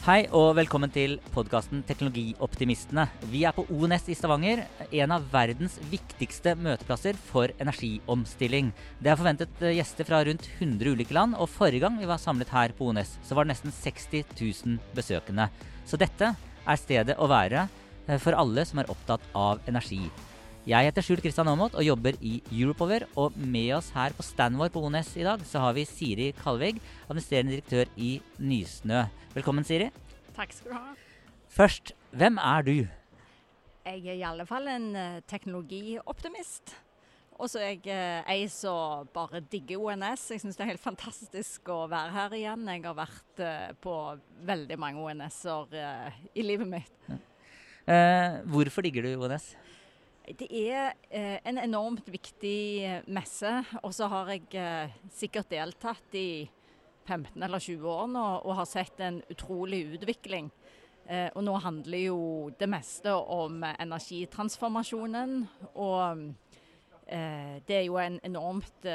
Hei og velkommen til podkasten Teknologioptimistene. Vi er på ONS i Stavanger, en av verdens viktigste møteplasser for energiomstilling. Det er forventet eh, gjester fra rundt 100 ulike land, og forrige gang vi var samlet her på ONS, så var det nesten 60 000 besøkende. Så dette er stedet å være eh, for alle som er opptatt av energi. Jeg heter Skjult Kristian Aamodt og jobber i Europower. Og med oss her på standen vår på ONS i dag, så har vi Siri Kalvig, administrerende direktør i Nysnø. Velkommen, Siri. Takk skal du ha. Først, hvem er du? Jeg er i alle fall en eh, teknologioptimist. Og så er jeg uh, ei som bare digger ONS. Jeg syns det er helt fantastisk å være her igjen. Jeg har vært eh, på veldig mange ONS-er eh, i livet mitt. Eh, hvorfor digger du ONS? Det er eh, en enormt viktig eh, messe, og så har jeg eh, sikkert deltatt i 15 eller 20 år nå og har sett en utrolig utvikling. Eh, og nå handler jo det meste om energitransformasjonen. Og eh, det er jo en enormt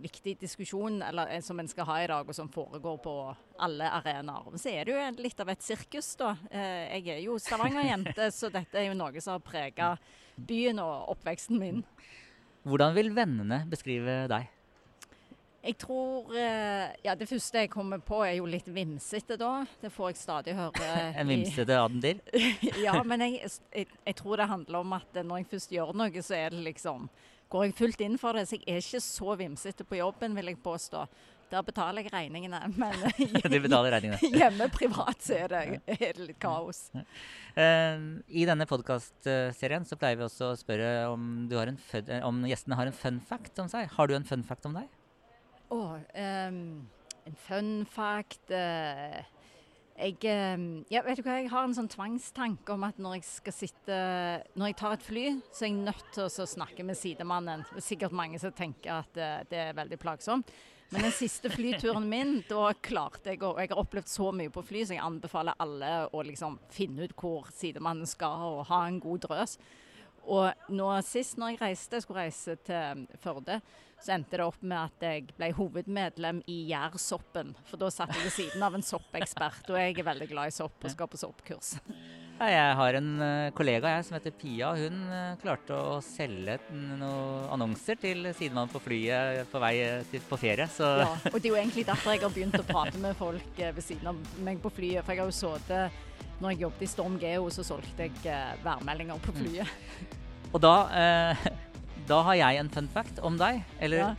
viktig diskusjon eller, som en skal ha i dag, og som foregår på alle arenaer. Så er det jo litt av et sirkus, da. Eh, jeg er jo Stavanger-jente, så dette er jo noe som har prega byen og oppveksten min. Hvordan vil vennene beskrive deg? Jeg tror eh, Ja, det første jeg kommer på er jo litt vimsete, da. Det får jeg stadig høre. En vimsete Adendil? ja, men jeg, jeg, jeg tror det handler om at når jeg først gjør noe, så er det liksom Går jeg fullt inn for det. Så jeg er ikke så vimsete på jobben, vil jeg påstå. Der betaler jeg regningene. Men regningene. hjemme privat så er det, er det litt kaos. Eh, I denne podkastserien så pleier vi også å spørre om, du har en fun, eh, om gjestene har en fun fact om seg. Har du en fun fact om deg? Å, ehm, en fun fact uh, Jeg ja, vet du hva, jeg har en sånn tvangstanke om at når jeg skal sitte Når jeg tar et fly, så er jeg nødt til å snakke med sidemannen. Det er sikkert mange som tenker at eh, det er veldig plagsomt. Men den siste flyturen min, da klarte jeg å Og jeg har opplevd så mye på fly, så jeg anbefaler alle å liksom finne ut hvor sidemannen skal, og ha en god drøs. Og nå sist når jeg reiste, jeg skulle reise til Førde, så endte det opp med at jeg ble hovedmedlem i Gjærsoppen. For da satt jeg ved siden av en soppekspert, og jeg er veldig glad i sopp og skal på soppkurs. Ja, Jeg har en eh, kollega jeg som heter Pia. Hun eh, klarte å selge noen annonser til sidemannen på flyet på vei eh, til, på ferie. Så Ja, og det er jo egentlig derfor jeg har begynt å prate med folk ved siden av meg på flyet. For jeg har jo sittet Når jeg jobbet i Storm Geo, så solgte jeg værmeldinger på flyet. Og da, eh, da har jeg en fun fact om deg. Eller Ja.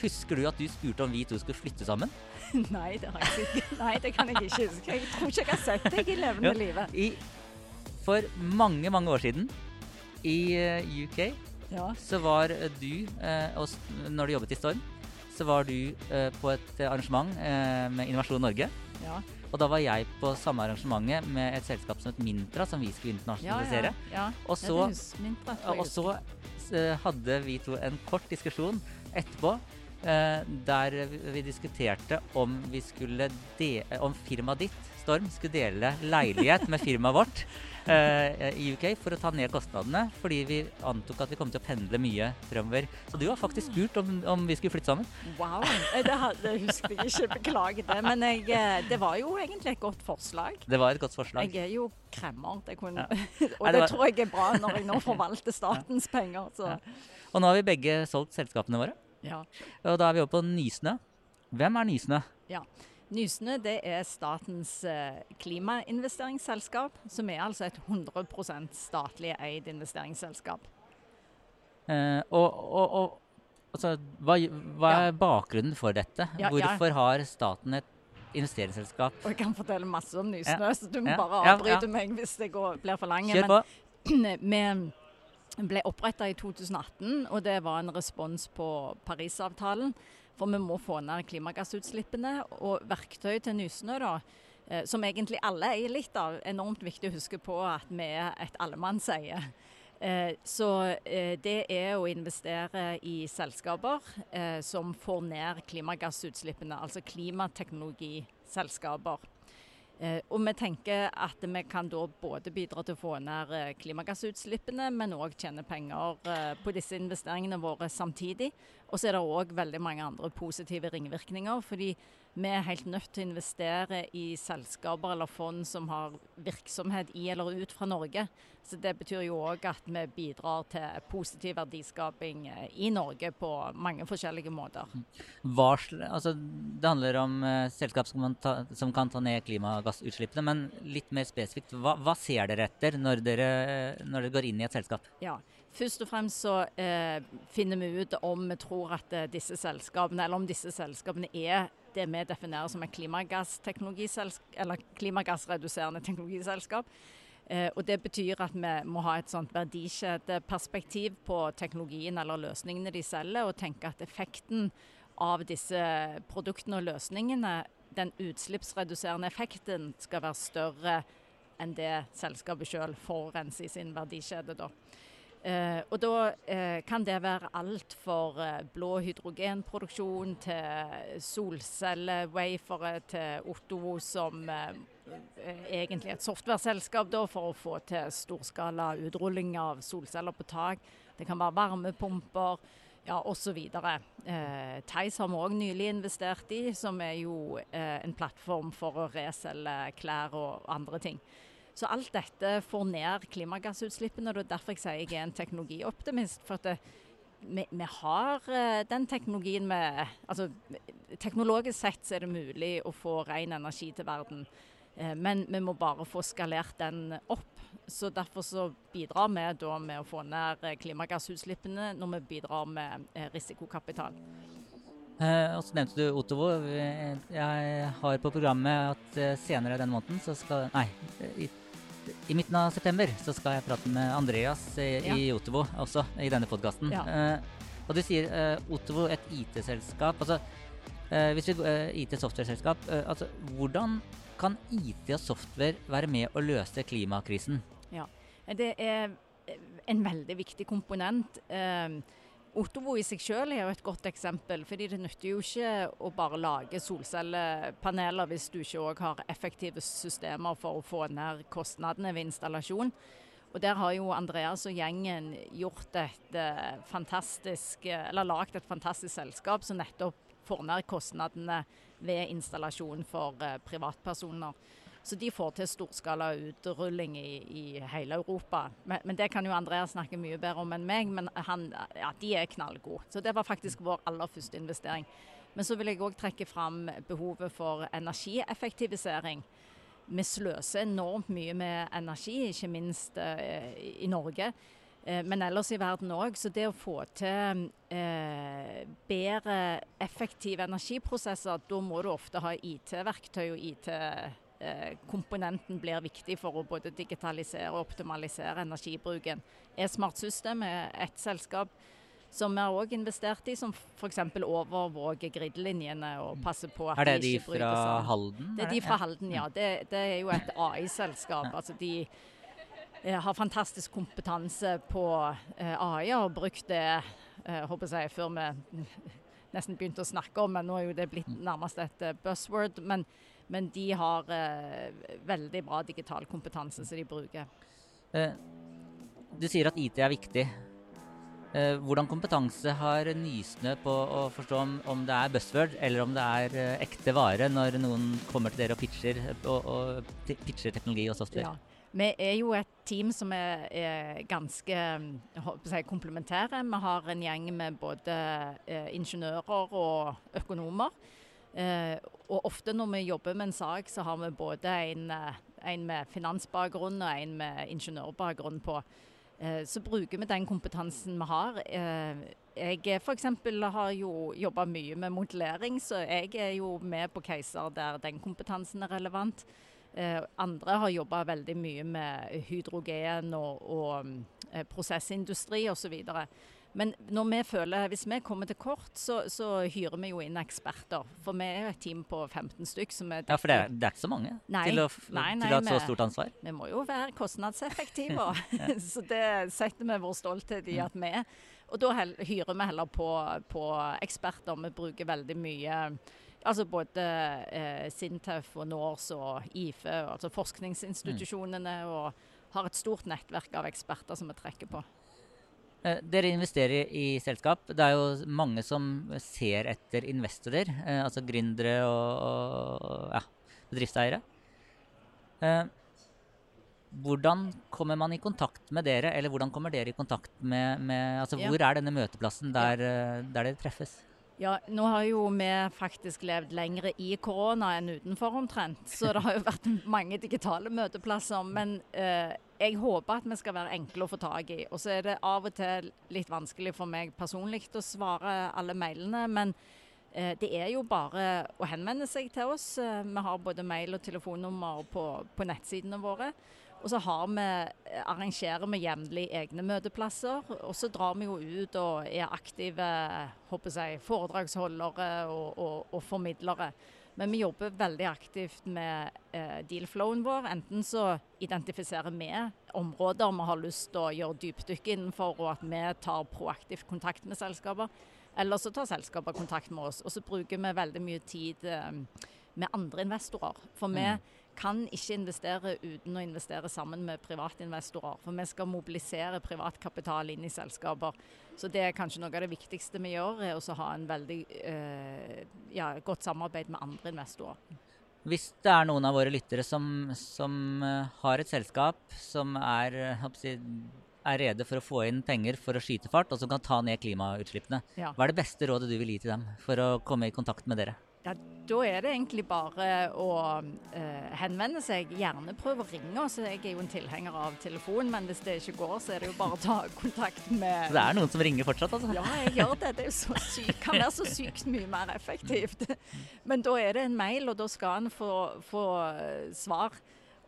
husker du at du spurte om vi to skulle flytte sammen? Nei, det har jeg ikke. Nei, det kan jeg ikke huske. Jeg tror ikke jeg har sett deg i levende livet. I, for mange, mange år siden i eh, UK Ja. så var eh, du, eh, og når du jobbet i Storm, så var du eh, på et arrangement eh, med Innovasjon Norge. Ja. Og da var jeg på samme arrangementet med et selskap som het Mintra, som vi skulle internasjonalisere. ja. Og så, og så hadde vi to en kort diskusjon etterpå. Eh, der vi- diskuterte om vi de om firmaet ditt, Storm, skulle dele leilighet med firmaet vårt eh, i UK for å ta ned kostnadene. Fordi vi antok at vi kom til å pendle mye fremover. Så du har faktisk spurt om, om vi skulle flytte sammen. Wow, eh, det, hadde, husker jeg ikke. Beklager det. Men jeg, eh, det var jo egentlig et godt forslag. Det var et godt forslag. Jeg er jo kremmer. Det kunne, Ja. og Nei, det det var- tror jeg er bra når jeg nå forvalter statens penger. Så. Ja. Og nå har vi begge solgt selskapene våre. Ja. Og da er vi oppe på Nysnø. Hvem er Nysnø? Nysnø det er statens eh, klimainvesteringsselskap, som er altså et 100 statlig eid investeringsselskap. Eh, og, og, og altså, hva, hva er bakgrunnen for dette? Ja, ja. Hvorfor har staten et investeringsselskap? Og jeg kan fortelle masse om Nysnø, Ja. så du må Ja, bare avbryte ja. meg hvis det går, blir for lang. Kjør på. vi ble oppretta i 2018, og det var en respons på Parisavtalen. For vi må få ned klimagassutslippene. Og verktøy til Nysnø, da, eh, som egentlig alle eier litt av. Enormt viktig å huske på at vi er et allemannseie. Eh, så eh, det er å investere i selskaper som får ned klimagassutslippene, altså klimateknologiselskaper. Eh, og vi tenker at vi kan da både bidra til å få ned eh, klimagassutslippene, men òg tjene penger eh, på disse investeringene våre samtidig. Og så er det òg veldig mange andre positive ringvirkninger. fordi vi er helt nødt til å investere i selskaper eller fond som har virksomhet i eller ut fra Norge. Så Det betyr jo òg at vi bidrar til positiv verdiskaping i Norge på mange forskjellige måter. Hva, altså, det handler om uh, selskap som kan, ta, som kan, ta, ned klimagassutslippene, men litt mer spesifikt, hva, hva ser dere etter når dere, når dere, går inn i et selskap? Ja, Først og fremst så eh, finner vi ut om vi tror at uh, disse selskapene, eller om disse selskapene er det vi definerer som et klimagassreduserende teknologiselskap. Eh, og Det betyr at vi må ha et sånt verdikjedeperspektiv på teknologien eller løsningene de selger, og tenke at effekten av disse produktene og løsningene, den utslippsreduserende effekten, skal være større enn det selskapet selv forurenser i sin verdikjede. da. Eh, og da eh, kan det være alt for eh, blå hydrogenproduksjon til solcellewafere til Ottovo, som eh, eh, egentlig er et softwareselskap for å få til storskala utrulling av solceller på tak. Det kan være varmepumper ja, osv. Eh, Theis har vi òg nylig investert i, som er jo eh, en plattform for å reselge klær og andre ting. Så alt dette får ned klimagassutslippene. og Det er derfor jeg sier jeg er en teknologioptimist. for at det, vi, vi, har uh, den teknologien med altså, Teknologisk sett så er det mulig å få ren energi til verden. Uh, men vi må bare få skalert den opp. Så Derfor så bidrar vi da med å få ned klimagassutslippene når vi bidrar med risikokapital. Eh, og så nevnte du Otovo. Jeg har på programmet at senere den måneden så skal Nei, i midten av september så skal jeg prate med Andreas i, ja. i Otovo også, i denne podkasten. Ja. Uh, og du sier uh, Otovo, et IT-selskap. Altså, uh, hvis vi uh, IT-software-selskap, altså, hvordan kan IT og software være med å løse klimakrisen? Ja, Det er en veldig viktig komponent. Uh, Ottovo i seg selv er jo et godt eksempel. fordi Det nytter jo ikke å bare lage solcellepaneler hvis du ikke òg har effektive systemer for å få ned kostnadene ved installasjon. Og Der har jo Andreas og gjengen gjort et uh, fantastisk, eller lagd et fantastisk selskap som nettopp får ned kostnadene ved installasjon for uh, privatpersoner. Så de får til storskala utrulling i, i hele Europa. Men, men, det kan jo Andreas snakke mye bedre om enn meg, men han, ja, de er knallgode. Så det var faktisk vår aller første investering. Men så vil jeg òg trekke fram behovet for energieffektivisering. Vi sløser enormt mye med energi, ikke minst eh, i Norge. Eh, men ellers i verden òg. Så det å få til eh, bedre effektive energiprosesser, da må du ofte ha IT-verktøy og IT Eh, komponenten blir viktig for å både digitalisere og optimalisere energibruken. E-Smart System er et selskap som vi har òg investert i, som f.eks. overvåker gridlinjene og passer på at de ikke bryter seg. Er det de fra Halden? Det er de fra Halden, ja. Det, det er jo et AI-selskap. Altså de eh, har fantastisk kompetanse på eh, AI og har brukt det eh, jeg, før vi nesten begynte å snakke om, men nå er jo det blitt nærmest et buzzword. men men de har eh, veldig bra digital kompetanse som de bruker. Eh, du sier at IT er viktig. Eh, hvordan kompetanse har Nysnø på å forstå om, om, det er buzzword, eller om det er ekte vare, når noen kommer til dere og pitcher, og, og pitcher teknologi og software? Ja. Vi er jo et team som er, er ganske jeg, komplementære. Vi har en gjeng med både eh, ingeniører og økonomer. Eh, og ofte når vi jobber med en sak, så har vi både en, eh, en med finansbakgrunn og en med ingeniørbakgrunn på. Eh, så bruker vi den kompetansen vi har. Eh, jeg f.eks. har jo jobba mye med modellering, så jeg er jo med på caser der den kompetansen er relevant. Eh, andre har jobba veldig mye med hydrogen og, og eh, prosessindustri osv. Men når vi føler, hvis vi kommer til kort, så, så, hyrer vi jo inn eksperter. For vi er et team på 15 stykk. ja, For det er, det er, ikke så mange nei, til, å, nei, nei, til å ha så stort ansvar? Vi må jo være kostnadseffektive. så det setter vi vår stolthet i at vi er. Og da hyrer vi heller på, på eksperter. Vi bruker veldig mye Altså både eh, Sintef og NORS og IFE, altså forskningsinstitusjonene, mm. og har et stort nettverk av eksperter som vi trekker på. Eh, dere investerer i selskap. Det er jo mange som ser etter investorer, eh, altså gründere og, og ja, bedriftseiere. Eh, hvordan kommer man i kontakt med dere, eller hvordan kommer dere i kontakt med, med altså ja. Hvor er denne møteplassen der, der dere treffes? Ja, nå har jo vi faktisk levd lengre i korona enn utenfor omtrent. Så det har jo vært mange digitale møteplasser. Men eh, jeg håper at vi skal være enkle å få tak i. Og så er det av og til litt vanskelig for meg personlig å svare alle mailene. Men eh, det er jo bare å henvende seg til oss. Eh, vi har både mail og telefonnummer på, på nettsidene våre. Og så vi, eh, arrangerer vi jevnlig egne møteplasser. Og så drar vi jo ut og er aktive jeg, foredragsholdere og, og, og, formidlere. Men vi jobber veldig aktivt med eh, deal-flowen vår. Enten så identifiserer vi områder vi har lyst til å gjøre dypdykk innenfor, og at vi tar proaktivt kontakt med selskaper. Eller så tar selskaper kontakt med oss. Og så bruker vi veldig mye tid eh, med andre investorer. For vi mm kan ikke investere uten å investere sammen med privatinvestorer. For vi skal mobilisere privatkapital inn i selskaper. Så det er kanskje noe av det viktigste vi gjør, er å ha en veldig eh, ja, godt samarbeid med andre investorer. Hvis det er noen av våre lyttere som, som uh, har et selskap som er, er, rede for å få inn penger for å skyte fart, og som kan ta ned klimautslippene, ja. hva er det beste rådet du vil gi til dem for å komme i kontakt med dere? Ja, Da er det egentlig bare å eh, henvende seg. Gjerne prøve å ringe oss. Jeg er jo en tilhenger av telefon, men hvis det ikke går, så er det jo bare å ta kontakt med Så det er noen som ringer fortsatt, altså? Ja, jeg gjør det. Det så sykt. kan være så sykt mye mer effektivt. Men da er det en mail, og da skal en få, få uh, svar.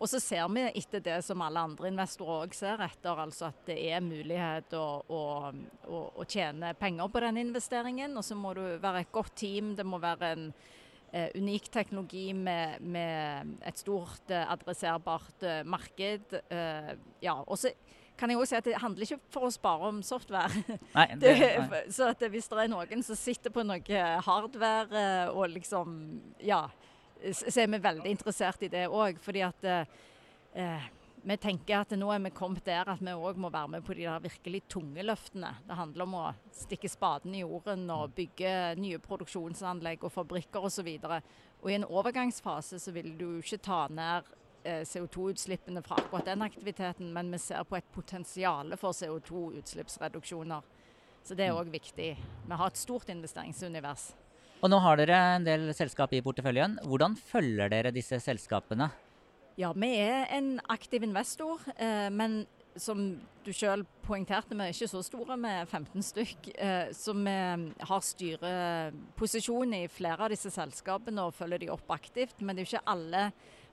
Og så ser vi etter det som alle andre investorer òg ser etter, altså at det er mulighet å, å, å, å, tjene penger på den investeringen. Og så må du være et godt team, det må være en eh, unik teknologi med, med et stort eh, adresserbart eh, marked. Eh, ja, og så kan jeg også si at Det handler ikke for oss bare om software. Nei, det, nei. så at Hvis det er noen som sitter på noe hardware eh, og liksom Ja så er vi veldig interessert i det òg. Fordi at eh, vi tenker at nå er vi kommet der at vi òg må være med på de der virkelig tunge løftene. Det handler om å stikke spaden i jorden og bygge nye produksjonsanlegg og fabrikker osv. Og, og i en overgangsfase så vil du ikke ta ned eh, CO2-utslippene fra akkurat den aktiviteten, men vi ser på et potensial for CO2-utslippsreduksjoner. Så det er òg viktig. Vi har et stort investeringsunivers. Og nå har dere en del selskap i porteføljen. Hvordan følger dere disse selskapene? Ja, vi er en aktiv investor, eh, men som du selv poengterte, vi er ikke så store, vi er 15 stykk. Eh, så vi har styreposisjon i flere av disse selskapene og følger de opp aktivt. Men det er jo ikke alle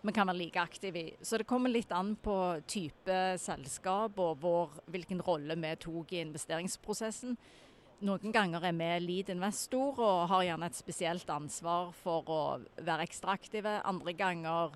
vi kan være like aktive i. Så det kommer litt an på type selskap og vår, hvilken rolle vi tok i investeringsprosessen. Noen ganger er vi lead investor og har gjerne et spesielt ansvar for å være ekstra aktive. Andre ganger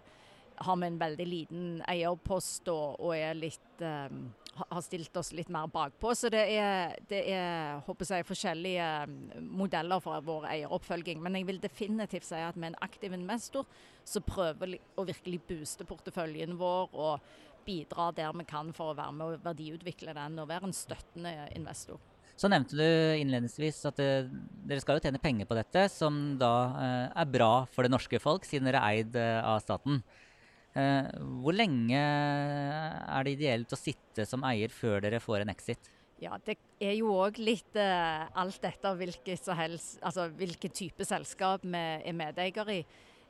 har vi en veldig liten eierpost og, og litt, um, har stilt oss litt mer bakpå. Så det er, det er jeg, forskjellige modeller for vår eieroppfølging. Men jeg vil definitivt si at med en aktiv investor så prøver vi å virkelig booste porteføljen vår og bidra der vi kan for å være med å verdiutvikle den og være en støttende investor. Så nevnte du innledningsvis at det, eh, dere skal jo tjene penger på dette, som da eh, er bra for det norske folk, siden dere er eid eh, av staten. Eh, hvor lenge er det ideelt å sitte som eier før dere får en exit? Ja, Det er jo òg litt eh, alt etter hvilket altså, hvilke type selskap vi er medeier i.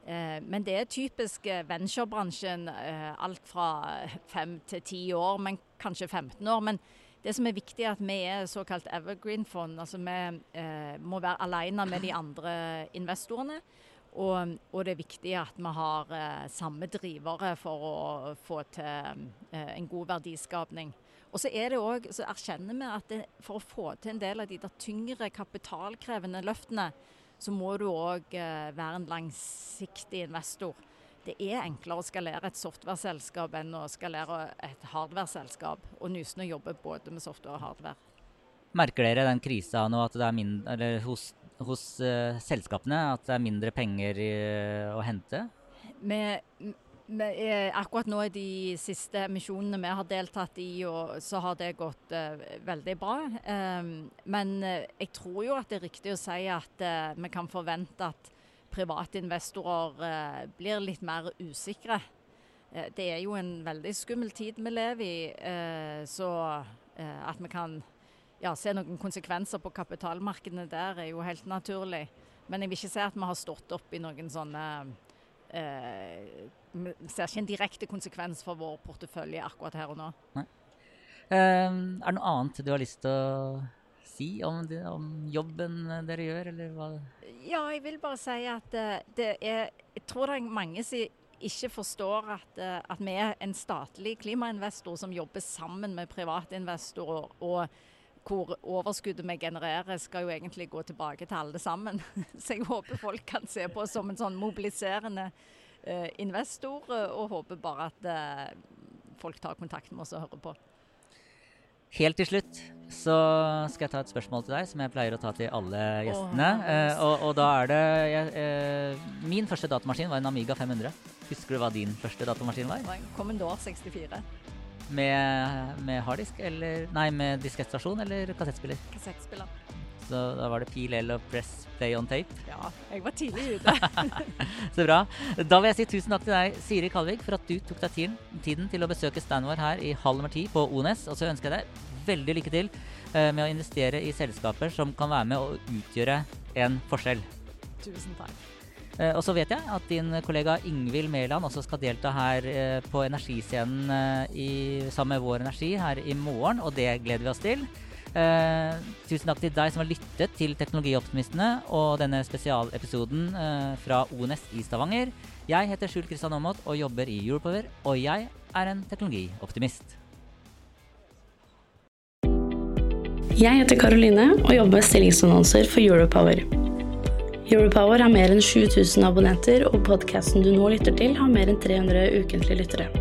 Eh, men det er typisk venturebransjen. alt fra fem til ti år, men kanskje 15 år. Men det som er viktig, er at vi er såkalt evergreen-fond. altså Vi eh, må være alene med de andre investorene. Og, og, det er viktig at vi har eh, samme drivere for å få til eh, en god verdiskapning. Og så er det også, så erkjenner vi at det, for å få til en del av de der tyngre kapitalkrevende løftene, så må du òg eh, være en langsiktig investor. Det er enklere å skalere et software-selskap enn å skalere et hardware-selskap. Og Nysnø jobber både med software og hardware. Merker dere den krisa nå at det er mindre, hos, hos uh, selskapene at det er mindre penger i, uh, å hente? Med, med, eh, akkurat nå i de siste emisjonene vi har deltatt i, og, så har det gått uh, veldig bra. Um, men jeg tror jo at det er riktig å si at vi kan forvente at private investorer blir litt mer usikre. det er jo en veldig skummel tid vi lever i, så at vi kan ja, se noen konsekvenser på kapitalmarkedene der, er jo helt naturlig. Men jeg vil ikke si at vi har stått opp i noen sånne eh, Vi ser ikke en direkte konsekvens for vår portefølje akkurat her og nå. Nei. Er det noe annet du har lyst til å si om, det, om, jobben dere gjør, eller hva? Ja, jeg vil bare si at uh, det er Jeg tror det er mange som ikke forstår at, uh, at vi er en statlig klimainvestor som jobber sammen med private investorer. og hvor overskuddet vi genererer skal jo egentlig gå tilbake til alle sammen. Så jeg håper folk kan se på oss som en sånn mobiliserende eh, investor, eh, og håper bare at eh, folk tar kontakt med oss og hører på. Helt til slutt så skal jeg ta et spørsmål til deg, som jeg pleier å ta til alle gjestene. Oh, eh, og, og, da er det jeg, eh, Min første datamaskin var en Amiga 500. Husker du hva din første datamaskin var? Det var en Commodore 64. Med, med harddisk eller Nei, med diskettstasjon eller kassettspiller? Kassettspiller. Så da var det pil L og press play on tape? Ja, jeg var tidlig ute. så bra. Da vil jeg si tusen takk til deg, Siri Kalvig, for at du tok deg tiden, tiden til å besøke standen vår her i halv nummer ti på Ones. Og så ønsker jeg deg veldig lykke til uh, med å investere i selskaper som kan være med å utgjøre en forskjell. Tusen takk. Eh, og så vet jeg at din kollega Ingvild Mæland også skal delta her eh, på Energiscenen eh, i, sammen med Vår Energi her i morgen, og det gleder vi oss til. Eh, tusen takk til deg som har lyttet til Teknologioptimistene og denne spesialepisoden eh, fra ONS i Stavanger. Jeg heter Skjul Kristian Aamodt og jobber i Europower, og jeg er en teknologioptimist. Jeg heter Karoline og jobber med stillingsannonser for Europower. Europower har mer enn 7000 abonnenter, og podkasten du nå lytter til, har mer enn 300 ukentlige lyttere.